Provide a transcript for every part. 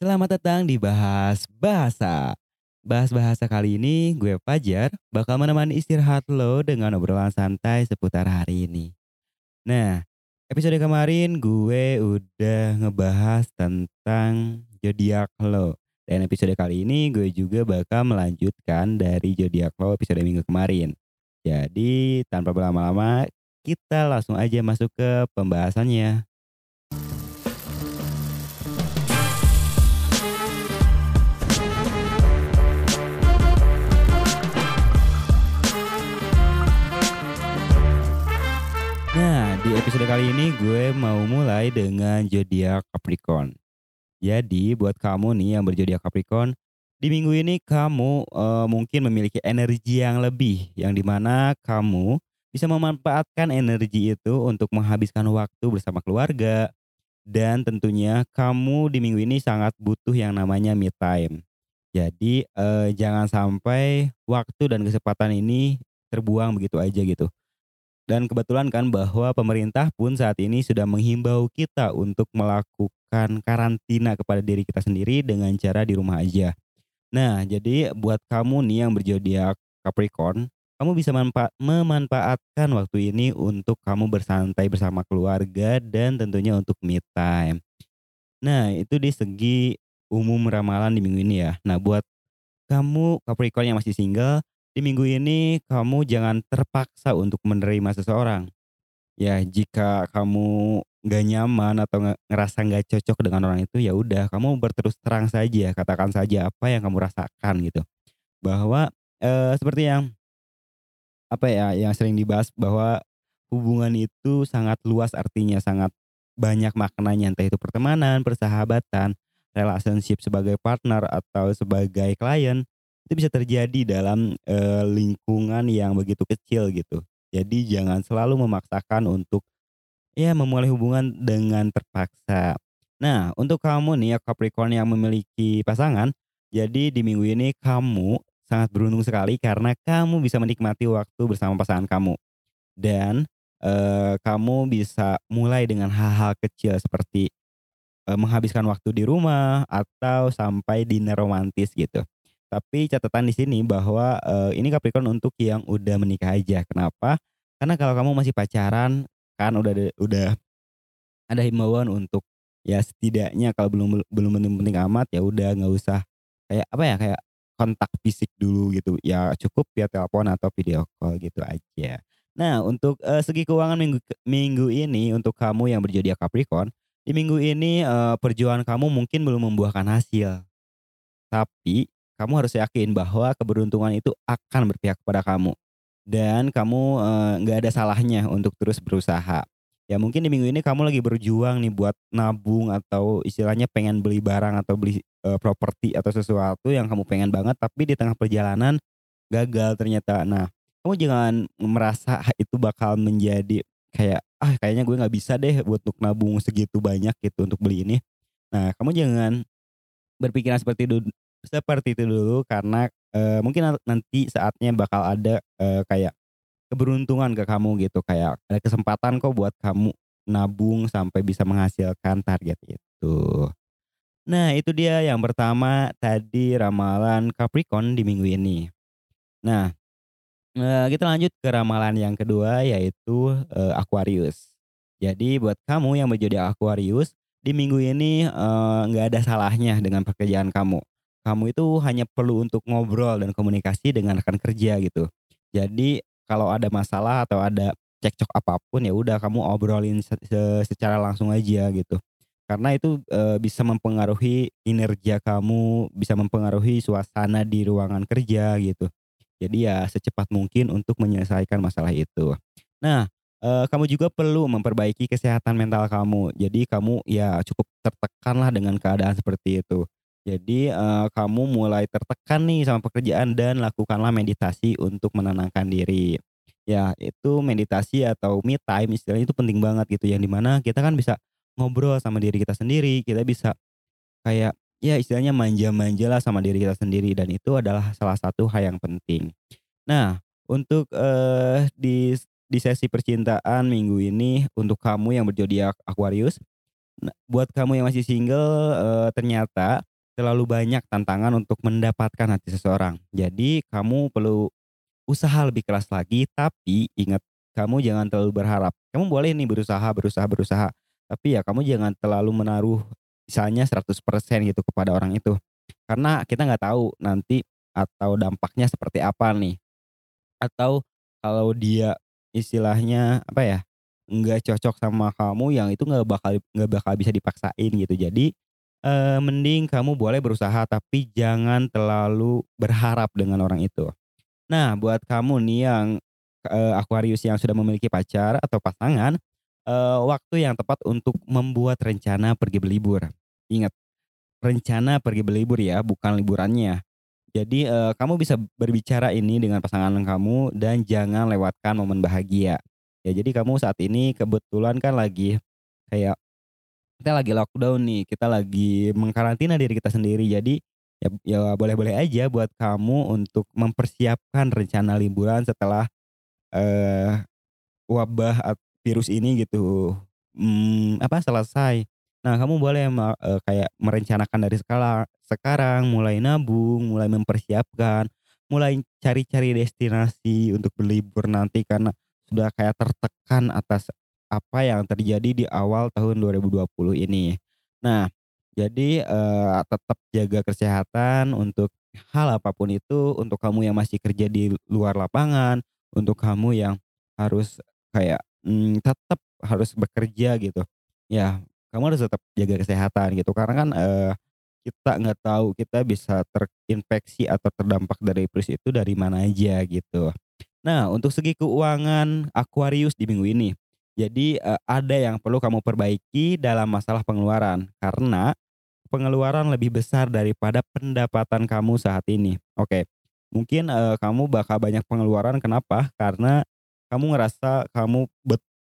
Selamat datang di Bahas Bahasa. Bahas Bahasa kali ini gue Fajar bakal menemani istirahat lo dengan obrolan santai seputar hari ini. Nah, episode kemarin gue udah ngebahas tentang zodiak lo. Dan episode kali ini gue juga bakal melanjutkan dari zodiak lo episode minggu kemarin. Jadi tanpa berlama-lama kita langsung aja masuk ke pembahasannya. Episode kali ini gue mau mulai dengan zodiak Capricorn. Jadi, buat kamu nih yang berzodiak Capricorn, di minggu ini kamu eh, mungkin memiliki energi yang lebih, yang di mana kamu bisa memanfaatkan energi itu untuk menghabiskan waktu bersama keluarga, dan tentunya kamu di minggu ini sangat butuh yang namanya me time. Jadi, eh, jangan sampai waktu dan kesempatan ini terbuang begitu aja gitu. Dan kebetulan kan bahwa pemerintah pun saat ini sudah menghimbau kita untuk melakukan karantina kepada diri kita sendiri dengan cara di rumah aja. Nah, jadi buat kamu nih yang berzodiak Capricorn, kamu bisa manfa- memanfaatkan waktu ini untuk kamu bersantai bersama keluarga dan tentunya untuk me time. Nah, itu di segi umum ramalan di minggu ini ya. Nah, buat kamu Capricorn yang masih single, di minggu ini kamu jangan terpaksa untuk menerima seseorang. Ya, jika kamu nggak nyaman atau nge- ngerasa nggak cocok dengan orang itu, ya udah kamu berterus terang saja, katakan saja apa yang kamu rasakan gitu. Bahwa eh, seperti yang apa ya, yang sering dibahas bahwa hubungan itu sangat luas artinya, sangat banyak maknanya, entah itu pertemanan, persahabatan, relationship sebagai partner atau sebagai klien, itu bisa terjadi dalam eh, lingkungan yang begitu kecil gitu. Jadi jangan selalu memaksakan untuk ya memulai hubungan dengan terpaksa. Nah, untuk kamu nih ya Capricorn yang memiliki pasangan, jadi di minggu ini kamu sangat beruntung sekali karena kamu bisa menikmati waktu bersama pasangan kamu. Dan eh, kamu bisa mulai dengan hal-hal kecil seperti eh, menghabiskan waktu di rumah atau sampai dinner romantis gitu. Tapi catatan di sini bahwa eh, ini Capricorn untuk yang udah menikah aja. Kenapa? Karena kalau kamu masih pacaran kan udah ada- udah ada himbauan untuk ya setidaknya kalau belum belum penting-penting amat ya udah nggak usah kayak apa ya kayak kontak fisik dulu gitu ya cukup via telepon atau video call gitu aja. Nah untuk eh, segi keuangan minggu minggu ini untuk kamu yang berzodiak Capricorn di minggu ini eh, perjuangan kamu mungkin belum membuahkan hasil tapi kamu harus yakin bahwa keberuntungan itu akan berpihak kepada kamu dan kamu eh, nggak ada salahnya untuk terus berusaha. Ya mungkin di minggu ini kamu lagi berjuang nih buat nabung atau istilahnya pengen beli barang atau beli eh, properti atau sesuatu yang kamu pengen banget tapi di tengah perjalanan gagal ternyata. Nah, kamu jangan merasa itu bakal menjadi kayak ah kayaknya gue nggak bisa deh buat untuk nabung segitu banyak gitu untuk beli ini. Nah, kamu jangan berpikiran seperti seperti itu dulu karena eh, mungkin na- nanti saatnya bakal ada eh, kayak keberuntungan ke kamu gitu kayak ada kesempatan kok buat kamu nabung sampai bisa menghasilkan target itu. Nah, itu dia yang pertama tadi ramalan Capricorn di minggu ini. Nah, kita lanjut ke ramalan yang kedua yaitu eh, Aquarius. Jadi buat kamu yang berzodiak Aquarius di minggu ini nggak ada salahnya dengan pekerjaan kamu. Kamu itu hanya perlu untuk ngobrol dan komunikasi dengan rekan kerja gitu. Jadi kalau ada masalah atau ada cekcok apa pun ya udah kamu obrolin se- se- secara langsung aja gitu. Karena itu eh, bisa mempengaruhi kinerja kamu, bisa mempengaruhi suasana di ruangan kerja gitu. Jadi ya secepat mungkin untuk menyelesaikan masalah itu. Nah, eh, kamu juga perlu memperbaiki kesehatan mental kamu. Jadi kamu ya cukup tertekanlah dengan keadaan seperti itu. Jadi eh, kamu mulai tertekan nih sama pekerjaan dan lakukanlah meditasi untuk menenangkan diri. Ya, itu meditasi atau me time istilahnya itu penting banget gitu yang di mana kita kan bisa ngobrol sama diri kita sendiri, kita bisa kayak ya istilahnya manja-manja lah sama diri kita sendiri dan itu adalah salah satu hal yang penting. Nah, untuk eh di di sesi percintaan minggu ini untuk kamu yang berzodiak Aquarius, nah, buat kamu yang masih single eh, ternyata terlalu banyak tantangan untuk mendapatkan hati seseorang. Jadi kamu perlu usaha lebih keras lagi, tapi ingat kamu jangan terlalu berharap. Kamu boleh nih berusaha, berusaha, berusaha, tapi ya kamu jangan terlalu menaruh misalnya 100% gitu kepada orang itu. Karena kita nggak tahu nanti atau dampaknya seperti apa nih. Atau kalau dia istilahnya apa ya, nggak cocok sama kamu yang itu nggak bakal nggak bakal bisa dipaksain gitu. Jadi, eee, mending kamu boleh berusaha tapi jangan terlalu berharap dengan orang itu. Nah buat kamu nih yang, eee, Aquarius yang sudah memiliki pacar atau pasangan, eee, waktu yang tepat untuk membuat rencana pergi berlibur. Ingat, rencana pergi berlibur ya, bukan liburannya. Jadi, eee, kamu bisa berbicara ini dengan pasangan kamu dan jangan lewatkan momen bahagia. Ya jadi kamu saat ini kebetulan kan lagi kayak kita lagi lockdown nih, kita lagi mengkarantina diri kita sendiri. Jadi ya ya boleh-boleh aja buat kamu untuk mempersiapkan rencana liburan setelah, eee, wabah virus ini gitu, mmm, apa, selesai. Nah kamu boleh eee, kayak merencanakan dari sekala sekarang, mulai nabung, mulai mempersiapkan, mulai cari-cari destinasi untuk berlibur nanti karena sudah kayak tertekan atas apa yang terjadi di awal tahun 2020 ini. Nah, jadi, eee, tetap jaga kesehatan untuk hal apa pun itu, untuk kamu yang masih kerja di luar lapangan, untuk kamu yang harus kayak, mmm, tetap harus bekerja gitu. Ya, kamu harus tetap jaga kesehatan gitu karena kan, eee, kita nggak tahu kita bisa terinfeksi atau terdampak dari virus itu dari mana aja gitu. Nah untuk segi keuangan Aquarius di minggu ini, jadi, eee, ada yang perlu kamu perbaiki dalam masalah pengeluaran karena pengeluaran lebih besar daripada pendapatan kamu saat ini. Oke, mungkin, eee, kamu bakal banyak pengeluaran kenapa? Karena kamu ngerasa kamu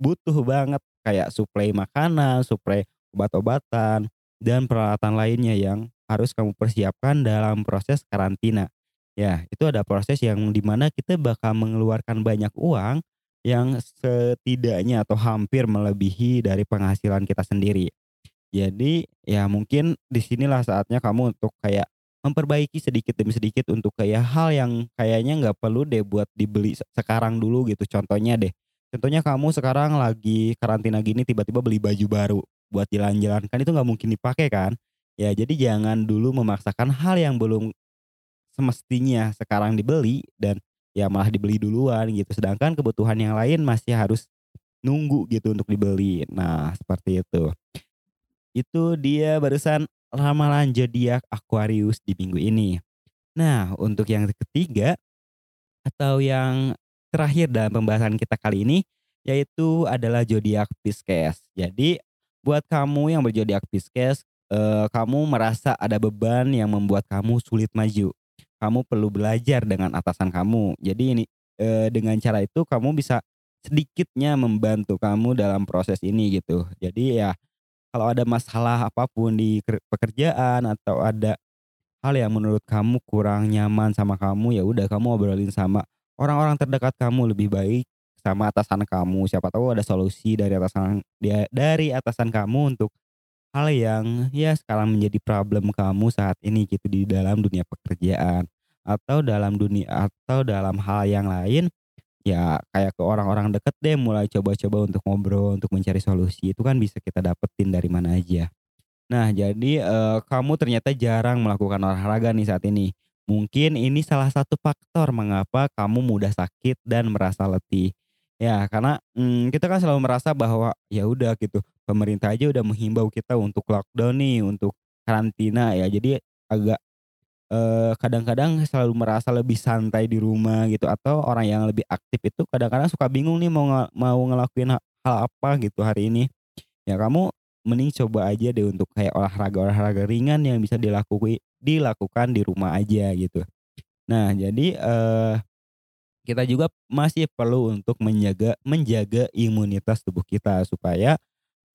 butuh banget kayak suplai makanan, suplai obat-obatan, dan peralatan lainnya yang harus kamu persiapkan dalam proses karantina. Ya, itu ada proses yang di mana kita bakal mengeluarkan banyak uang yang setidaknya atau hampir melebihi dari penghasilan kita sendiri. Jadi ya mungkin di sinilah saatnya kamu untuk kayak memperbaiki sedikit demi sedikit untuk kayak hal yang kayaknya nggak perlu deh buat dibeli se sekarang dulu gitu. Contohnya deh, contohnya kamu sekarang lagi karantina gini tiba-tiba beli baju baru buat jalan-jalan, kan itu nggak mungkin dipakai kan? Ya jadi jangan dulu memaksakan hal yang belum semestinya sekarang dibeli dan ya malah dibeli duluan gitu, sedangkan kebutuhan yang lain masih harus nunggu gitu untuk dibeli. Nah seperti itu. Itu dia barusan ramalan zodiak Aquarius di minggu ini. Nah untuk yang ketiga atau yang terakhir dalam pembahasan kita kali ini, yaitu adalah zodiak Pisces. Jadi buat kamu yang berzodiak Pisces, eee, kamu merasa ada beban yang membuat kamu sulit maju. Kamu perlu belajar dengan atasan kamu. Jadi ini, eee, dengan cara itu kamu bisa sedikitnya membantu kamu dalam proses ini gitu. Jadi ya kalau ada masalah apa pun di ker pekerjaan atau ada hal yang menurut kamu kurang nyaman sama kamu, ya udah kamu obrolin sama orang-orang terdekat kamu, lebih baik sama atasan kamu. Siapa tahu ada solusi dari atasan dari atasan kamu untuk hal yang ya sekarang menjadi problem kamu saat ini gitu di dalam dunia pekerjaan atau dalam dunia atau dalam hal yang lain, ya kayak ke orang-orang deket deh mulai coba-coba untuk ngobrol, untuk mencari solusi, itu kan bisa kita dapetin dari mana aja. Nah jadi, eee, kamu ternyata jarang melakukan olahraga nih saat ini. Mungkin ini salah satu faktor mengapa kamu mudah sakit dan merasa letih. Ya karena, mmm, kita kan selalu merasa bahwa ya udah gitu, pemerintah aja udah menghimbau kita untuk lockdown nih, untuk karantina ya jadi agak, eee, kadang-kadang selalu merasa lebih santai di rumah gitu atau orang yang lebih aktif itu kadang-kadang suka bingung nih mau nge mau ngelakuin ha hal apa gitu hari ini. Ya kamu mending coba aja deh untuk kayak olahraga-olahraga ringan yang bisa dilakui dilakukan di rumah aja gitu. Nah jadi, eee, kita juga masih perlu untuk menjaga menjaga imunitas tubuh kita supaya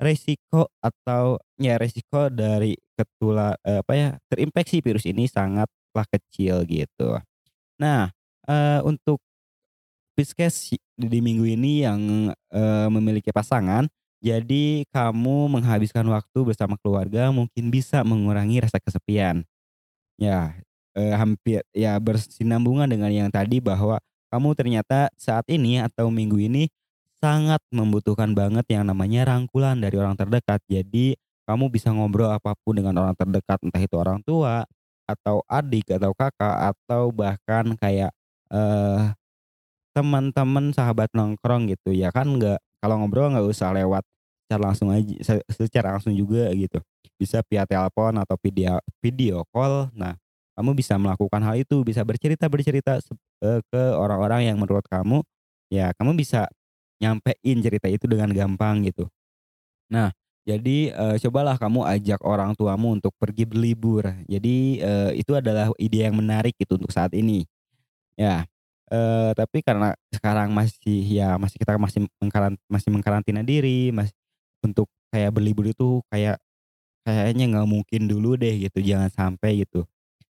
resiko atau ya resiko dari ketula eee, apa ya, terinfeksi virus ini sangatlah kecil gitu. Nah, eee, untuk Pisces di minggu ini yang, eee, memiliki pasangan, jadi kamu menghabiskan waktu bersama keluarga mungkin bisa mengurangi rasa kesepian. Ya, hampir ya bersinambungan dengan yang tadi bahwa kamu ternyata saat ini atau minggu ini sangat membutuhkan banget yang namanya rangkulan dari orang terdekat. Jadi kamu bisa ngobrol apa pun dengan orang terdekat, entah itu orang tua, atau adik, atau kakak, atau bahkan kayak, eee, teman-teman sahabat nongkrong gitu ya kan nggak kalau ngobrol nggak usah lewat secara langsung aja se secara langsung juga gitu. Bisa via telepon atau video video call. Nah, kamu bisa melakukan hal itu, bisa bercerita-bercerita sep eee, ke orang-orang yang menurut kamu, ya kamu bisa nyampein cerita itu dengan gampang gitu. Nah, jadi, eee, cobalah kamu ajak orang tuamu untuk pergi berlibur. Jadi, eee, itu adalah ide yang menarik gitu untuk saat ini. Ya, eee, tapi karena sekarang masih ya masih kita masih mengkaran masih mengkarantina diri, mas untuk kayak berlibur itu kayak kayaknya nggak mungkin dulu deh gitu, jangan sampai gitu.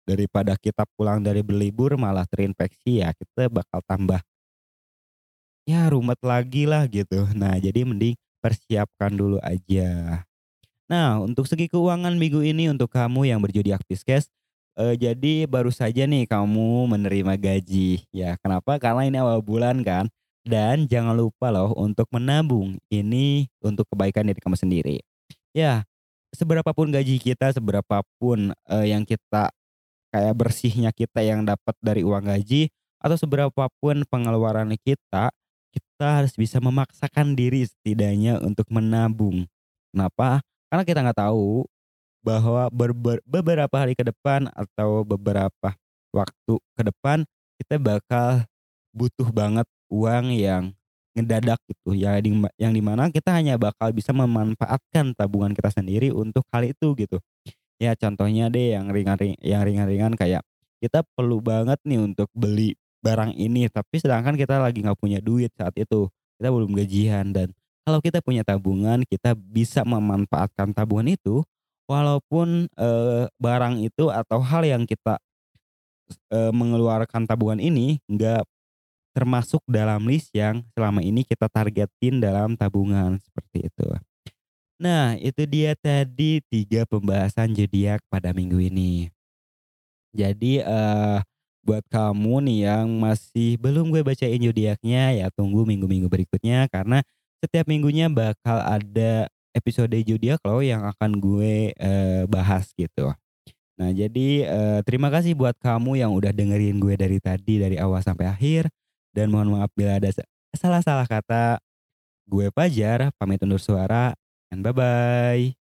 Daripada kita pulang dari berlibur malah terinfeksi ya kita bakal tambah ya rumet lagi lah gitu. Nah, jadi mending persiapkan dulu aja. Nah, untuk segi keuangan minggu ini untuk kamu yang berzodiak Pisces, eee, jadi baru saja nih kamu menerima gaji. Ya, kenapa? Karena ini awal bulan kan, dan jangan lupa loh untuk menabung. Ini untuk kebaikan diri kamu sendiri. Ya, seberapa pun gaji kita, seberapa pun, eee, yang kita kayak bersihnya kita yang dapat dari uang gaji, atau seberapa pun pengeluaran kita, kita harus bisa memaksakan diri setidaknya untuk menabung. Kenapa? Karena kita nggak tahu bahwa berber beberapa hari ke depan atau beberapa waktu ke depan kita bakal butuh banget uang yang ngedadak gitu ya yang di mana kita hanya bakal bisa memanfaatkan tabungan kita sendiri untuk hal itu gitu. Ya contohnya deh yang ringan ring yang ringan-ringan kayak kita perlu banget nih untuk beli barang ini tapi sedangkan kita lagi nggak punya duit saat itu, kita belum gajian dan kalau kita punya tabungan kita bisa memanfaatkan tabungan itu walaupun, eee, barang itu atau hal yang kita, eee, mengeluarkan tabungan ini nggak termasuk dalam list yang selama ini kita targetin dalam tabungan, seperti itu. Nah, itu dia tadi 3 pembahasan zodiak pada minggu ini. Jadi, eee, buat kamu nih yang masih belum gue bacain zodiaknya, ya tunggu minggu-minggu berikutnya karena setiap minggunya bakal ada episode zodiak loh yang akan gue, eee, bahas gitu. Nah jadi, eee, terima kasih buat kamu yang udah dengerin gue dari tadi, dari awal sampai akhir, dan mohon maaf bila ada sa salah-salah kata. Gue Fajar, pamit undur suara, and bye-bye.